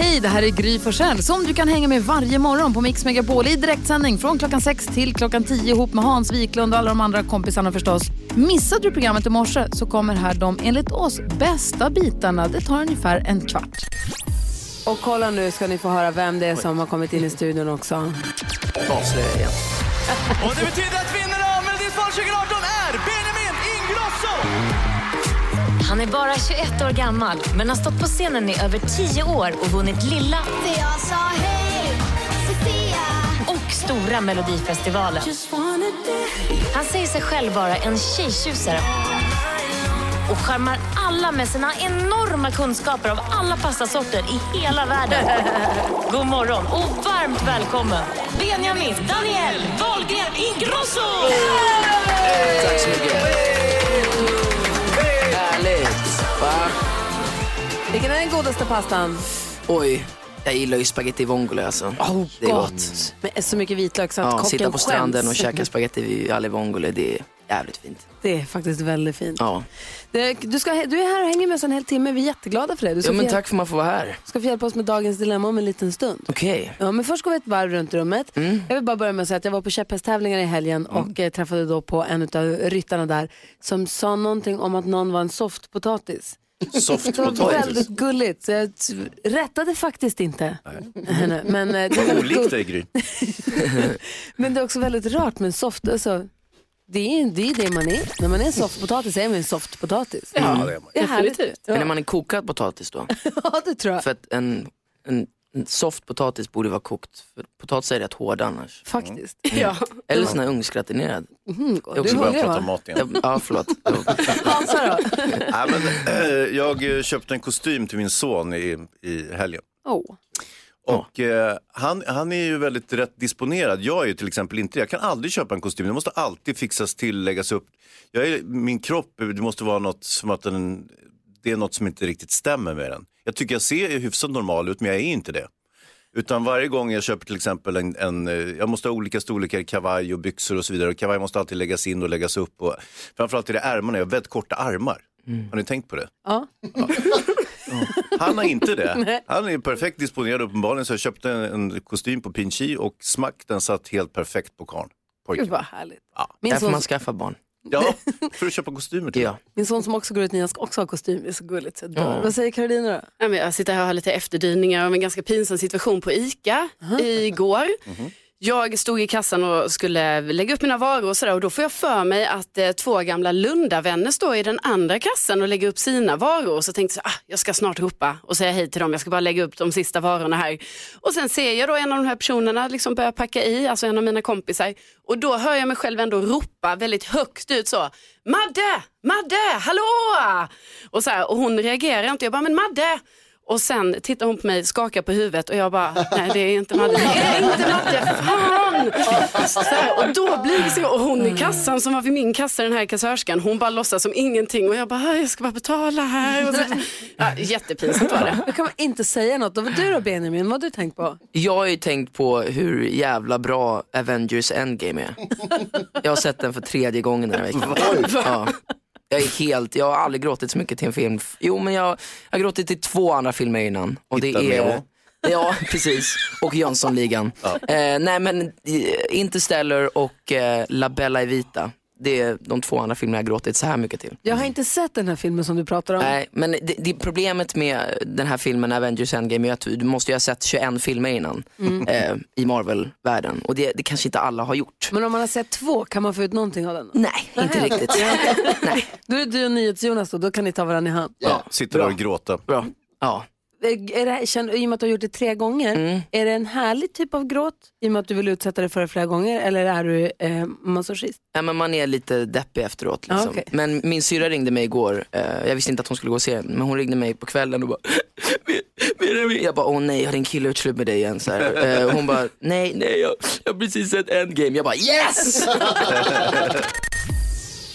Hej, det här är Gry Forssell som du kan hänga med varje morgon på Mix Megapol i direktsändning från klockan 6 till klockan 10 ihop med Hans Wiklund och alla de andra kompisarna förstås. Missade du programmet i morse så kommer här de enligt oss bästa bitarna. Det tar ungefär en kvart. Och kolla nu ska ni få höra vem det är som har kommit in i studion också. Avslöja igen. Och det betyder att vinnaren av Melodifestivalen 2018 är Benjamin Ingrosso! Han är bara 21 år gammal, men har stått på scenen i över 10 år och vunnit lilla och stora Melodifestivalen. Han säger sig själv vara en tjejtjusare och charmar alla med sina enorma kunskaper av alla pastasorter i hela världen. God morgon och varmt välkommen Benjamin Daniel Wahlgren Ingrosso! Tack så mycket. Va? Vilken är den godaste pastan? Oj, jag gillar ju spaghetti vongole alltså. Oh, det är gott. gott. Med så mycket vitlök så att Ja, kocken sitta på stranden skäms. och käka spaghetti alle vongole, det är jävligt fint. Det är faktiskt väldigt fint. Ja, Det- Du, ska, du är här och hänger med oss en hel timme. Vi är jätteglada för det. Du ska, ja men tack för att man får vara här. ska få hjälpa oss med dagens dilemma om en liten stund. Okej. Ja, men först går vi ett varv runt rummet. Mm. Jag vill bara börja med att säga att jag var på käpphästtävlingar i helgen och eh, träffade då på en av ryttarna där som sa någonting om att någon var en softpotatis. Soft Det var väldigt gulligt så jag rättade faktiskt inte henne. Men, eh, det väldigt Olikt dig Gry. men det är också väldigt rart med soft. Alltså, det är det, är det man är. När man är en softpotatis är man en softpotatis. Ja, det är man. Det är härligt. Men är Ja. man en kokad potatis då? ja, det tror jag. För att en, en, en soft potatis borde vara kokt. För potatis är rätt hård annars. Faktiskt. Ja. Eller sån här ugnsgratinerad. Mm, Det är du också är Börja hungrig prata va? om mat igen. Ja, ja förlåt. Hansa då? Nej, men, eh, jag köpte en kostym till min son i, i helgen. Oh. Och eh, han, han är ju väldigt rätt disponerad. Jag är ju till exempel inte det. Jag kan aldrig köpa en kostym. Det måste alltid fixas till, läggas upp. Jag är, min kropp, det måste vara något som att den, det är något som inte riktigt stämmer med den. Jag tycker jag ser hyfsat normal ut men jag är inte det. Utan varje gång jag köper till exempel en, en eh, jag måste ha olika storlekar kavaj och byxor och så vidare. Och kavaj måste alltid läggas in och läggas upp. Och, framförallt är det ärmarna, jag har väldigt korta armar. Har ni tänkt på det? Ja. Han har inte det. Han är perfekt disponerad uppenbarligen så jag köpte en, en kostym på Pinchi och smack den satt helt perfekt på karln. Gud vad härligt. Ja. Min, Därför son, man skaffar barn. ja, för att köpa kostymer till. Ja. min son som också går ut nian ska också ha kostym. Det är så gulligt. Så. Ja. Vad säger Karolina då? Ja, men jag sitter här och har lite efterdyningar av en ganska pinsam situation på ICA igår. Jag stod i kassan och skulle lägga upp mina varor och sådär och då får jag för mig att eh, två gamla Lundavänner står i den andra kassan och lägger upp sina varor och så tänkte jag ah, jag ska snart ropa och säga hej till dem, jag ska bara lägga upp de sista varorna här. Och sen ser jag då en av de här personerna liksom börja packa i, alltså en av mina kompisar och då hör jag mig själv ändå ropa väldigt högt ut så Madde, Madde, hallå! Och, så här, och hon reagerar inte, jag bara men Madde! Och sen tittar hon på mig, skakar på huvudet och jag bara, nej det är inte Madde, det är inte Madde, fan! Så här, och då blir det så, och hon i kassan som var vid min kassa, den här kassörskan, hon bara låtsas som ingenting och jag bara, jag ska bara betala här. Och så, ja, jättepinsamt var det. Då kan man inte säga något. Och vad du då Benjamin, vad har du tänkt på? Jag har ju tänkt på hur jävla bra Avengers Endgame är. Jag har sett den för tredje gången den här veckan. Ja. Jag är helt, jag har aldrig gråtit så mycket till en film. Jo men jag, jag har gråtit till två andra filmer innan. Och det Hitta är, Nemo. ja precis, och Jönssonligan. Eh, nej men eh, Interstellar och eh, La Bella Evita. Det är de två andra filmerna jag har gråtit så här mycket till. Jag har inte sett den här filmen som du pratar om. Nej, men det, det problemet med den här filmen Avengers Endgame är att du måste ju ha sett 21 filmer innan eh, i Marvel-världen. Och det, det kanske inte alla har gjort. Men om man har sett två, kan man få ut någonting av den? Nej, inte Nej. riktigt. Nej, Då är det du och NyhetsJonas då, då kan ni ta varandra i hand. Ja, sitter där och gråta. bra. Ja. Är det känner, I och med att du har gjort det tre gånger, Mm. är det en härlig typ av gråt i och med att du vill utsätta dig för det flera gånger eller är du eh, masochist? Ja, men man är lite deppig efteråt. Liksom. Ah, okej. Men min syrra ringde mig igår, eh, jag visste inte att hon skulle gå och se den, men hon ringde mig på kvällen och bara. Jag bara, åh nej, har din kille gjort slut med dig igen? Så här. Eh, hon bara, nej, nej, jag, jag har precis sett Endgame. Jag bara, yes!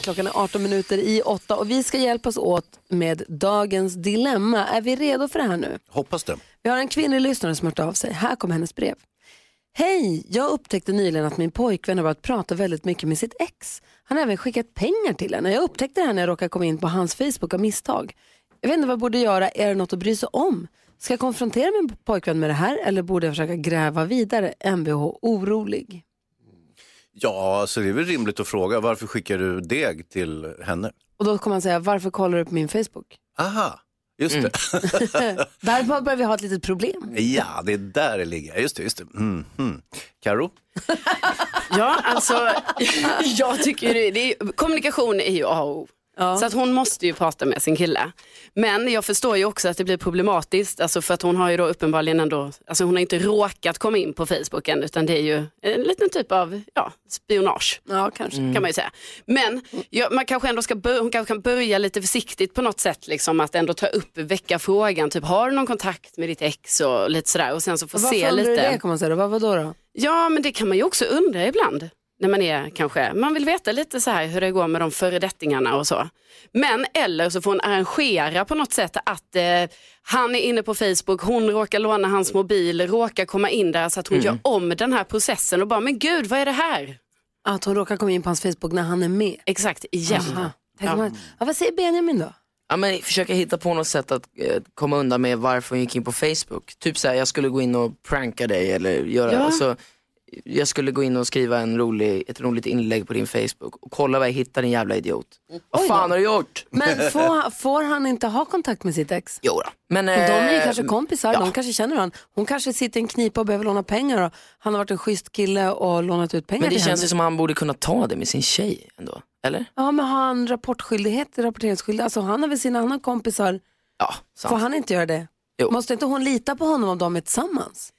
Klockan är 18 minuter i 8 och vi ska hjälpas åt med dagens dilemma. Är vi redo för det här nu? Hoppas det. Vi har en kvinnlig lyssnare som hört av sig. Här kommer hennes brev. Hej, jag upptäckte nyligen att min pojkvän har börjat prata väldigt mycket med sitt ex. Han har även skickat pengar till henne. Jag upptäckte det här när jag råkade komma in på hans Facebook av misstag. Jag vet inte vad jag borde göra. Är det något att bry sig om? Ska jag konfrontera min pojkvän med det här eller borde jag försöka gräva vidare? Mvh orolig. Ja, alltså det är väl rimligt att fråga varför skickar du deg till henne? Och då kommer man säga, varför kollar du på min Facebook? Aha, just Mm. det. Där börjar vi ha ett litet problem. ja, det är där det ligger. Just det, just det. Mm, mm. Karo? Ja, alltså jag tycker det, det är, kommunikation är ju A och O. Så att hon måste ju prata med sin kille. Men jag förstår ju också att det blir problematiskt, alltså för att hon har ju då uppenbarligen ändå, alltså hon har inte råkat komma in på Facebook än, utan det är ju en liten typ av ja, spionage. Ja, kanske. Kan man ju säga. Men ja, man kanske ändå ska hon kanske kan börja lite försiktigt på något sätt, liksom, att ändå ta upp, väcka frågan, typ har du någon kontakt med ditt ex och lite sådär och sen så få Varför se undrar lite. du det kan man säga då? Vad, vadå då? Ja, men det kan man ju också undra ibland. När man är kanske, man vill veta lite så här hur det går med de föredettingarna och så. Men eller så får hon arrangera på något sätt att eh, han är inne på Facebook, hon råkar låna hans mobil, råkar komma in där så att hon gör om den här processen och bara, men gud vad är det här? Att hon råkar komma in på hans Facebook när han är med. Exakt, igen. Aha. Ja. man, ja, vad säger Benjamin då? Ja, men försöka hitta på något sätt att eh, komma undan med varför hon gick in på Facebook. Typ såhär, jag skulle gå in och pranka dig eller göra, Ja. alltså, jag skulle gå in och skriva en rolig, ett roligt inlägg på din Facebook och kolla vad jag hittar din jävla idiot. Vad fan har du gjort? Men får, får han inte ha kontakt med sitt ex? Jo då. Men, De är eh, kanske kompisar, ja. de kanske känner varandra. Hon kanske sitter i en knipa och behöver låna pengar och han har varit en schysst kille och lånat ut pengar Men det till känns ju som att han borde kunna ta det med sin tjej ändå. Eller? Ja, men har han rapportskyldighet, rapporteringsskyldighet? Alltså han har väl sina andra kompisar. Ja, Får sant. han inte göra det? Jo. Måste inte hon lita på honom om de är tillsammans?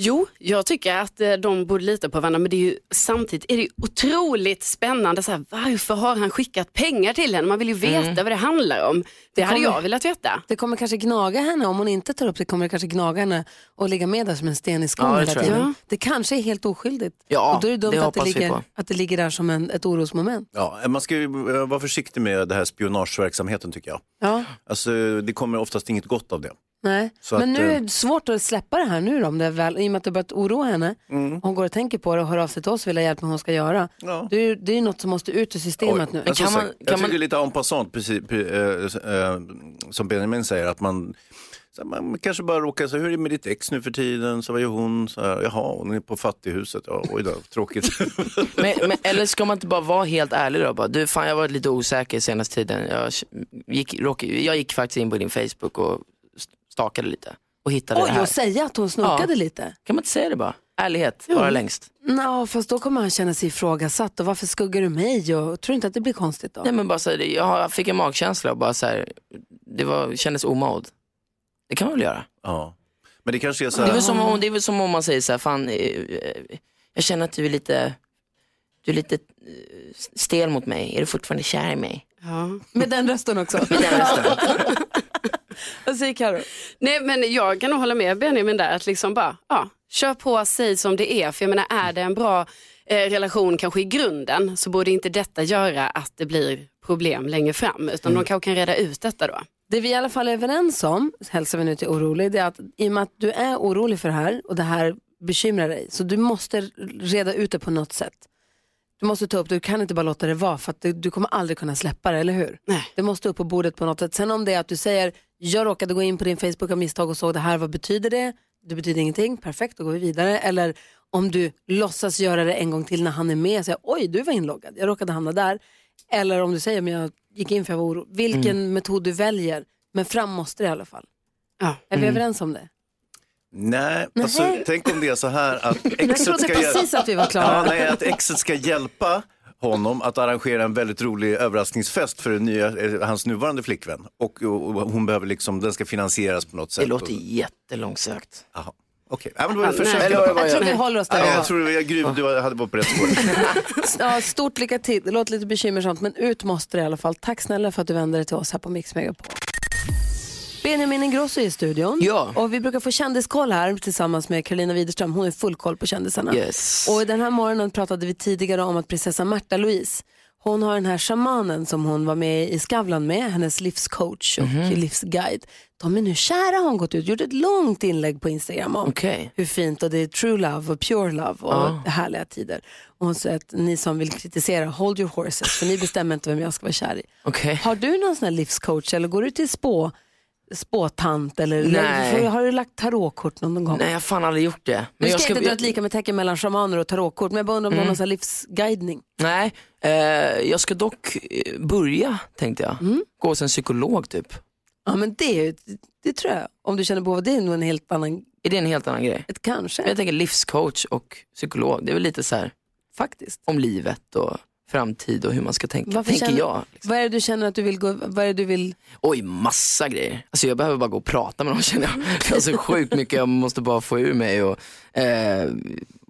Jo, jag tycker att eh, de borde lita på varandra men det är ju, samtidigt är det ju otroligt spännande. Så här, varför har han skickat pengar till henne? Man vill ju veta vad det handlar om. Det, hade kommer- jag velat veta. Det kommer kanske gnaga henne, om hon inte tar upp det kommer det kanske gnaga henne och ligga med där som en sten i skon Ja, det hela tiden. Ja. Det kanske är helt oskyldigt. Ja, och då är det dumt det att, det ligger, att det ligger där som en, ett orosmoment. Ja, man ska ju vara försiktig med det här spionageverksamheten tycker jag. Ja. Alltså, det kommer oftast inget gott av det. Nej. Så Men att, nu eh, är det svårt att släppa det här nu då, om det är väl, i och med att har börjat oroa henne. Hon går och tänker på det och hör av sig till oss och vill ha hjälp med vad hon ska göra. Ja. Det är ju det är ju något som måste ut ur systemet nu. Men kan man- jag kan man- tycker lite en passant, precis, pre- eh, eh, som Benjamin säger, att man, så här, man kanske bara råkar säga, hur är det med ditt ex nu för tiden? Så vad gör hon? Så här, Jaha, hon är på fattighuset. Ja, oj då, tråkigt. Men, men, eller ska man inte bara vara helt ärlig då? Bara, du, fan, jag har varit lite osäker senaste tiden. Jag gick, råk, jag gick faktiskt in på din Facebook och stakade lite och hittade det Oj, här. och säga att hon snokade Ja. lite. Kan man inte säga det bara? Ärlighet, bara längst. Nå, fast då kommer han känna sig ifrågasatt och varför skuggar du mig? Och, tror du inte att det blir konstigt då? Nej men bara så här, jag fick en magkänsla och bara så här, det var, kändes omod. Det kan man väl göra? ja. Men det kanske är så Det är, här, väl som om, det är väl som om man säger så här, fan, eh, eh, jag känner att du är lite, du är lite eh, stel mot mig. Är du fortfarande kär i mig? Ja. Med den rösten också. Med den rösten. Vad säger Karo? Nej men jag kan nog hålla med Benjamin där att liksom bara, ja, kör på, säg som det är. För jag menar är det en bra eh, relation kanske i grunden så borde inte detta göra att det blir problem längre fram. Utan de kanske kan reda ut detta då. Det vi i alla fall är överens om, hälsar vi nu till orolig, det är att i och med att du är orolig för det här och det här bekymrar dig, så du måste reda ut det på något sätt. Du måste ta upp det, du kan inte bara låta det vara för att du, du kommer aldrig kunna släppa det, eller hur? Nej. Det måste upp på bordet på något sätt. Sen om det är att du säger, jag råkade gå in på din Facebook av misstag och såg det här, vad betyder det? Det betyder ingenting, perfekt, då går vi vidare. Eller om du låtsas göra det en gång till när han är med, säger oj du var inloggad, jag råkade hamna där. Eller om du säger, men jag gick in för jag var oro. Vilken metod du väljer, men fram måste det i alla fall. Ja. Är vi överens om det? Nej, alltså, Nej. tänk om det är så här att exet ska, hjäl- ja, klara. nej, att exet ska hjälpa honom att arrangera en väldigt rolig överraskningsfest för nya, eh, hans nuvarande flickvän. Och, och, och hon behöver liksom, den ska finansieras på något sätt. Det låter Och- jättelångsökt. Jaha, okej. Ja, men Jag tror vi håller oss där. Ja, jag tror jag, Gry, du hade varit på rätt spår. Ja, stort lycka till. Det låter lite bekymmersamt, men ut måste det i alla fall. Tack snälla för att du vände dig till oss här på Mix Megapol. Benjamin Ingrosso är i studion. Ja. Och vi brukar få kändiskoll här tillsammans med Karolina Widerström. Hon är full koll på kändisarna. Yes. Och den här morgonen pratade vi tidigare om att prinsessa Märta Louise, Hon har den här shamanen som hon var med i Skavlan med, hennes livscoach och Mhm. livsguide. De är nu kära har hon gått ut, gjort ett långt inlägg på Instagram om Okej. hur fint och det är true love och pure love och Ja. härliga tider. Och hon säger att ni som vill kritisera, hold your horses, för ni bestämmer inte vem jag ska vara kär i. Okej. Har du någon sån här livscoach eller går du till spå, spåtant eller Nej. eller har du lagt tarotkort någon gång? Nej, jag har fan aldrig gjort det. Nu jag ska jag inte dra ett lika med tecken mellan shamaner och tarotkort, men jag bara undrar om Mm. du har någon sån livsguidning. Nej, eh, jag ska dock eh, börja tänkte jag. Mm. Gå hos en psykolog typ. Ja men det, det tror jag, om du känner behov av det är nog en helt annan, Är det en helt annan grej? ett kanske Jag tänker livscoach och psykolog, det är väl lite så här faktiskt. om livet och framtid och hur man ska tänka, Varför tänker känner- jag. Liksom. Vad är det du känner att du vill gå, vad är det du vill, Oj, massa grejer. Alltså jag behöver bara gå och prata med någon känner jag. Jag har så sjukt mycket jag måste bara få ur mig. Och, eh,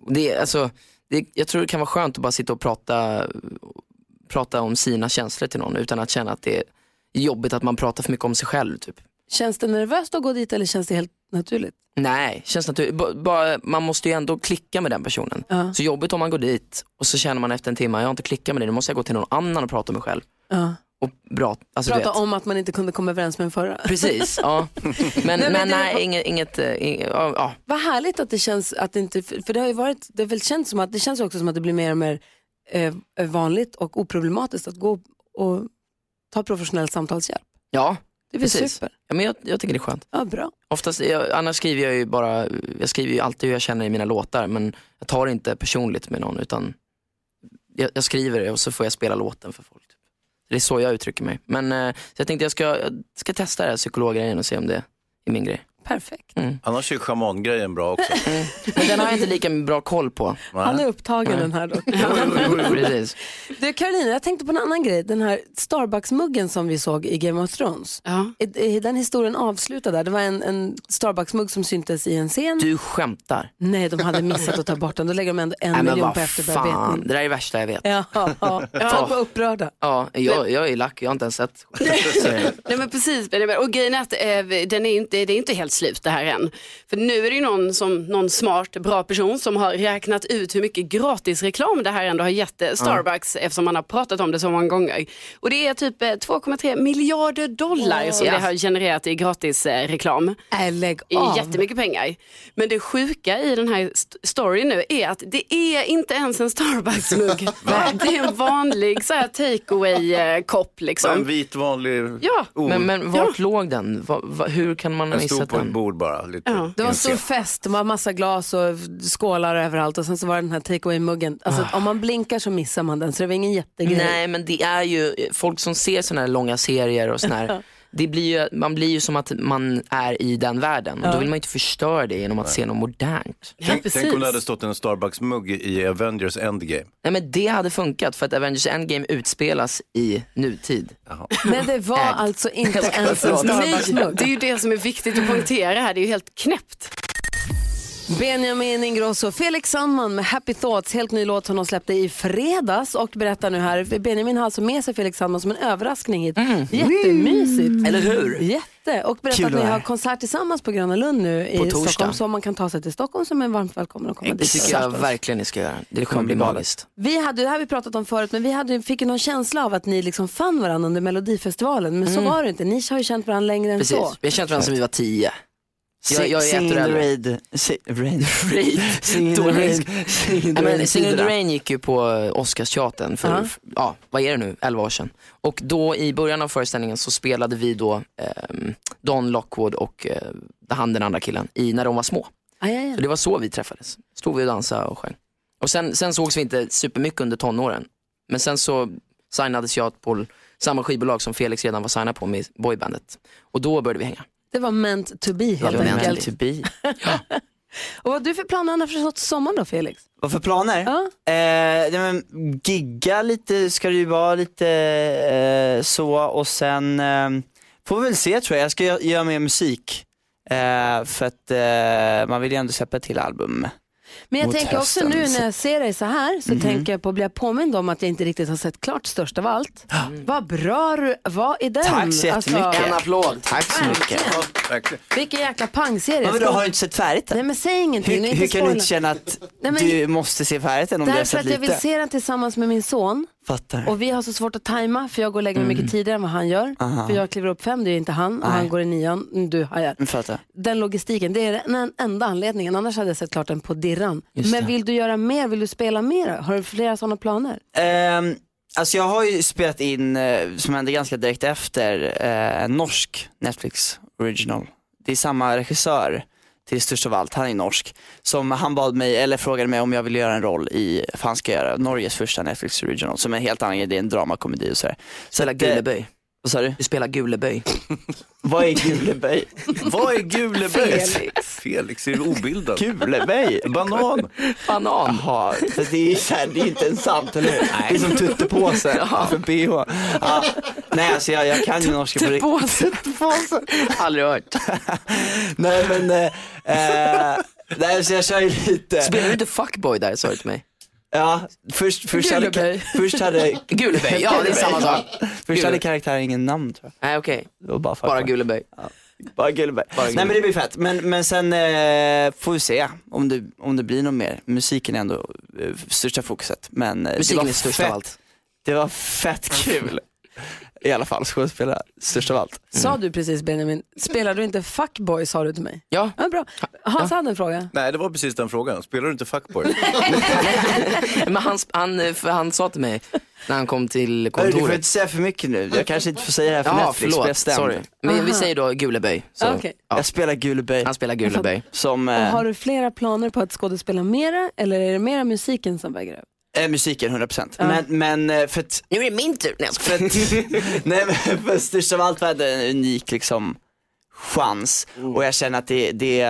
det, alltså, det, jag tror det kan vara skönt att bara sitta och prata, prata om sina känslor till någon utan att känna att det är jobbigt att man pratar för mycket om sig själv. Typ. känns det nervöst att gå dit eller känns det helt naturligt? Nej, känns naturligt. B- Bara, man måste ju ändå klicka med den personen. Ja. Så jobbigt om man går dit och så känner man efter en timme, jag har inte klickat med dig, nu måste jag gå till någon annan och prata med mig själv. Ja. Och bra, alltså, Prata om att man inte kunde komma överens med en förra. Precis, ja. Men, men men, det- nej, inget, inget, eh, inget ja, ja. Vad härligt att det känns att det inte, för det har ju varit, det väl känts som att det känns också som att det blir mer och mer eh, vanligt och oproblematiskt att gå och ta professionell samtalshjälp. ja Det är precis. super. Ja, men jag, jag tycker det är skönt. Ja, bra. Oftast, jag, annars skriver jag ju bara, jag skriver ju alltid hur jag känner i mina låtar men jag tar inte personligt med någon utan jag, jag skriver det och så får jag spela låten för folk. Typ. Det är så jag uttrycker mig. Men eh, så jag tänkte jag ska, jag ska testa det här psykologgrejen och se om det är min grej. Perfekt. Annars är shamangrejen bra också. Men den har jag inte lika bra koll på. Han är upptagen den här dock. Precis. Du Karolina, jag tänkte på en annan grej. Den här Starbucks-muggen som vi såg i Game of Thrones. Ja. Är, är den historien avslutad där? Det var en, en Starbucks-mugg som syntes i en scen. Du skämtar. Nej, de hade missat att ta bort den. Då lägger de ändå en Nej, men miljon på efterbearbetning. det där är det värsta jag vet. Ja, ja, ja. Folk var upprörda. Ja, jag, jag är lack, jag har inte ens sett. Nej men precis, Benjamin. och grejen är att eh, den är inte, det är inte helt slut det här än. För nu är det ju någon, som, någon smart, bra person som har räknat ut hur mycket gratisreklam det här ändå har gett eh, Starbucks eftersom man har pratat om det så många gånger. Och det är typ eh, 2,3 miljarder dollar som Ja. det har genererat i gratisreklam. Äh, lägg av. jättemycket pengar. Men det sjuka i den här st- storyn nu är att det är inte ens en Starbucks-mugg. det är en vanlig så här takeaway-kopp liksom. En vit vanlig Ja. Oh, Men, men vart låg den? Va, va, hur kan man ha den stod missat på ett den? bord bara. Lite Ja. Det var en stor fest, det var massa glas och skålar överallt och sen så var det den här take away-muggen. Alltså, Om man blinkar så missar man den så det var ingen jättegrej. Nej men det är ju, folk som ser sådana här långa serier och sån här, det blir ju, man blir ju som att man är i den världen och då vill man inte förstöra det genom att se något modernt. Tänk, precis. tänk om det hade stått en Starbucks-mugg i Avengers Endgame. Nej men det hade funkat för att Avengers Endgame utspelas i nutid. Men det var Ägd. alltså inte ens en. Nej, Starbucks-mugg. det är ju det som är viktigt att poängtera här, det är ju helt knäppt. Benjamin Ingrosso, Felix Sandman med Happy Thoughts, helt ny låt som de släppte i fredags och berättar nu här, Benjamin har alltså med sig Felix Sandman som en överraskning hit. Jättemysigt. Eller hur? Jätte, och berättar Kul att ni har konsert tillsammans på Gröna Lund nu i På torsdag. Stockholm så man kan ta sig till Stockholm som är varmt välkommen att komma Det tycker jag verkligen ni ska göra. Det kommer bli magiskt. Vi hade, det här har vi pratat om förut, men vi hade, fick ju någon känsla av att ni liksom fann varandra under Melodifestivalen, men så var det inte. Ni har ju känt varandra längre än Mm. Precis, så. vi har känt varandra sedan vi var tio. Jag, Sing in the äldre. raid. Si- raid. Raid. Sing in the engelska. Sing in the Ja, raid. Sing in the. Rain gick ju på Oscarsteatern för, Ja. ja, vad är det nu, 11 år sedan. Och då i början av föreställningen så spelade vi då ehm, Don Lockwood och eh, han den andra killen i När de var små. Aj, aj, Så aj. det var så vi träffades. Stod vi och dansade och sjöng. Och sen, sen sågs vi inte supermycket under tonåren. Men sen så signades jag på samma skivbolag som Felix redan var signad på med boybandet. Och då började vi hänga. Det var meant to be helt Det var meant enkelt. to be. Och vad har du för planer annars för sommaren då Felix? Vad för planer? Ja. Eh, ja, men, gigga lite ska det ju vara, lite eh, så och sen eh, får vi väl se tror jag. Jag ska gö- göra mer musik. Eh, för att eh, man vill ju ändå släppa till album. Men jag tänker också nu när jag ser dig så här så tänker jag på att bli påmind om att jag inte riktigt har sett klart störst av allt. Vad bra du var i den. Tack så jättemycket. En applåd. Tack så mycket. Vilken jäkla pangserie. Men Ska- har du inte sett färdigt Nej den? men säg ingenting. Hur, hur kan du inte känna att Nej, men- du måste se färdigt den om du har Därför sett att jag vill lite? se den tillsammans med min son Fattar. Och vi har så svårt att tajma för jag går och lägger mig mycket tidigare än vad han gör. Aha. För jag kliver upp fem, det är inte han. Och Nej. han går i nian, Mm, du hajar. Mm, Fattar. Den logistiken, det är den enda anledningen. Annars hade jag sett klart den på dirran. Just Men det. vill du göra mer? Vill du spela mer? Har du flera sådana planer? Ehm, alltså jag har ju spelat in, eh, som hände ganska direkt efter, eh, en norsk Netflix original. Det är samma regissör till Störst av allt, han är norsk. Som han bad mig, eller frågade mig om jag ville göra en roll i, för han ska göra Norges första Netflix original, som är en helt annan grej, det är en dramakomedi och sådär. Så Guleböj. Vad sa du? Du spelar Guleböj. Vad är Guleböj? Vad är Guleböj? Felix. Felix är obildad. Guleböj? Banan. Banan. Jaha, för det är, så här, det är inte ens sant, eller hur? Det är som tuttepåse för bh. Ja. Nej alltså jag, jag kan ju norska på riktigt. Tuttepåse. Aldrig hört. Nej men, eh, eh, nej så jag kör ju lite. Spelar du inte fuckboy där sa du till mig? Ja, först, först hade, Guleböj. först hade, Guleböj, ja det är samma sak. först hade karaktären ingen namn tror jag. Nej okej, Det var bara, bara boy. Guleböj. Bara. Bara Nej men det blir fett, men, men sen eh, får vi se om det, om det blir något mer. Musiken är ändå eh, största fokuset. Men eh, det Musiken var är störst fett, av allt. Det var fett kul. I alla fall skådespela, störst av allt. Sa du precis Benjamin, spelar du inte fuckboy sa du till mig? Ja, Ja, bra. Hans hade en fråga. Nej, det var precis den frågan. Spelar du inte fuckboy? men han, han, för han sa till mig när han kom till Hörru, Du får kontoret. inte säga för mycket nu, jag kanske inte får säga det här för Ja Netflix, förlåt, sorry. Men vi säger då Guleböj. Så, Ah, okej. ja. Jag spelar Guleböj Han spelar Guleböj. som Och eh, har du flera planer på att skådespela mera eller är det mera musiken som väger över? Eh, musiken 100%. Ja. Men, men eh, för att, Nu är det min tur. Nej, för att nej men för störst av allt var det en unik liksom chans och jag känner att det, det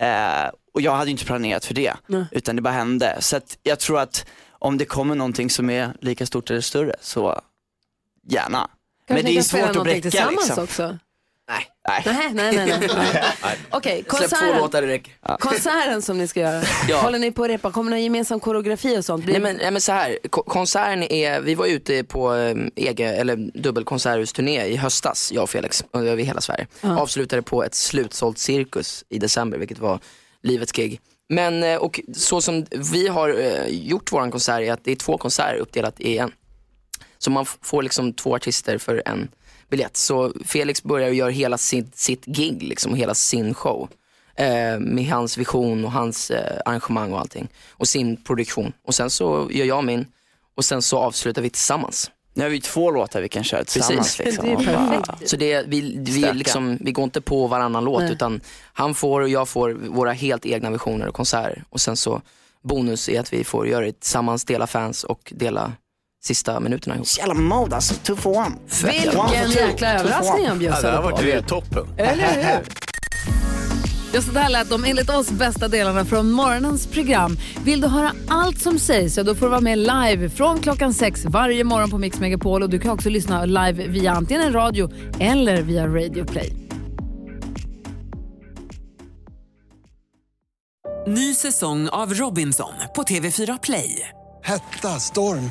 eh, och jag hade inte planerat för det Nej. utan det bara hände. Så att jag tror att om det kommer någonting som är lika stort eller större så gärna. Kanske men det är svårt att bräcka liksom. också? Nej, Nej. Nej, nej, nej. nej. nej. Okej, konserten, låtar det räcker. konserten som ni ska göra. Ja. Håller ni på att repa? Kommer ni ha gemensam koreografi och sånt? Blir... Nej men, nej men så här, ko- konserten är, vi var ute på um, ege, eller dubbelkonserthusturné i höstas, jag och Felix, över hela Sverige. Avslutade på ett slutsålt cirkus i december, vilket var livets gig. Men, eh, och så som vi har eh, gjort våran konsert är att det är två konserter uppdelat i en. Så man får liksom två artister för en biljett. Så Felix börjar göra hela sitt, sitt gig, liksom, hela sin show. Eh, med hans vision och hans eh, arrangemang och allting. Och sin produktion. Och sen så gör jag min och sen så avslutar vi tillsammans. Nu har vi två låtar vi kan köra tillsammans. Precis. Liksom. Det är Och perfekt. Så det, vi, vi, liksom, vi går inte på varannan låt Nej. utan han får och jag får våra helt egna visioner och konserter. Och sen så bonus är att vi får göra det tillsammans, dela fans och dela sista minuterna ihop. Så jävla mode alltså, two for one. Vilken jäkla överraskning han Ja, bjöd det här på. var det toppen. Eller hur? Ja, så där lät de enligt oss bästa delarna från morgonens program. Vill du höra allt som sägs så då får du vara med live från klockan sex varje morgon på Mix Megapol. Och du kan också lyssna live via antingen en radio eller via Radio Play. Ny säsong av Robinson på TV4 Play. Hetta, storm,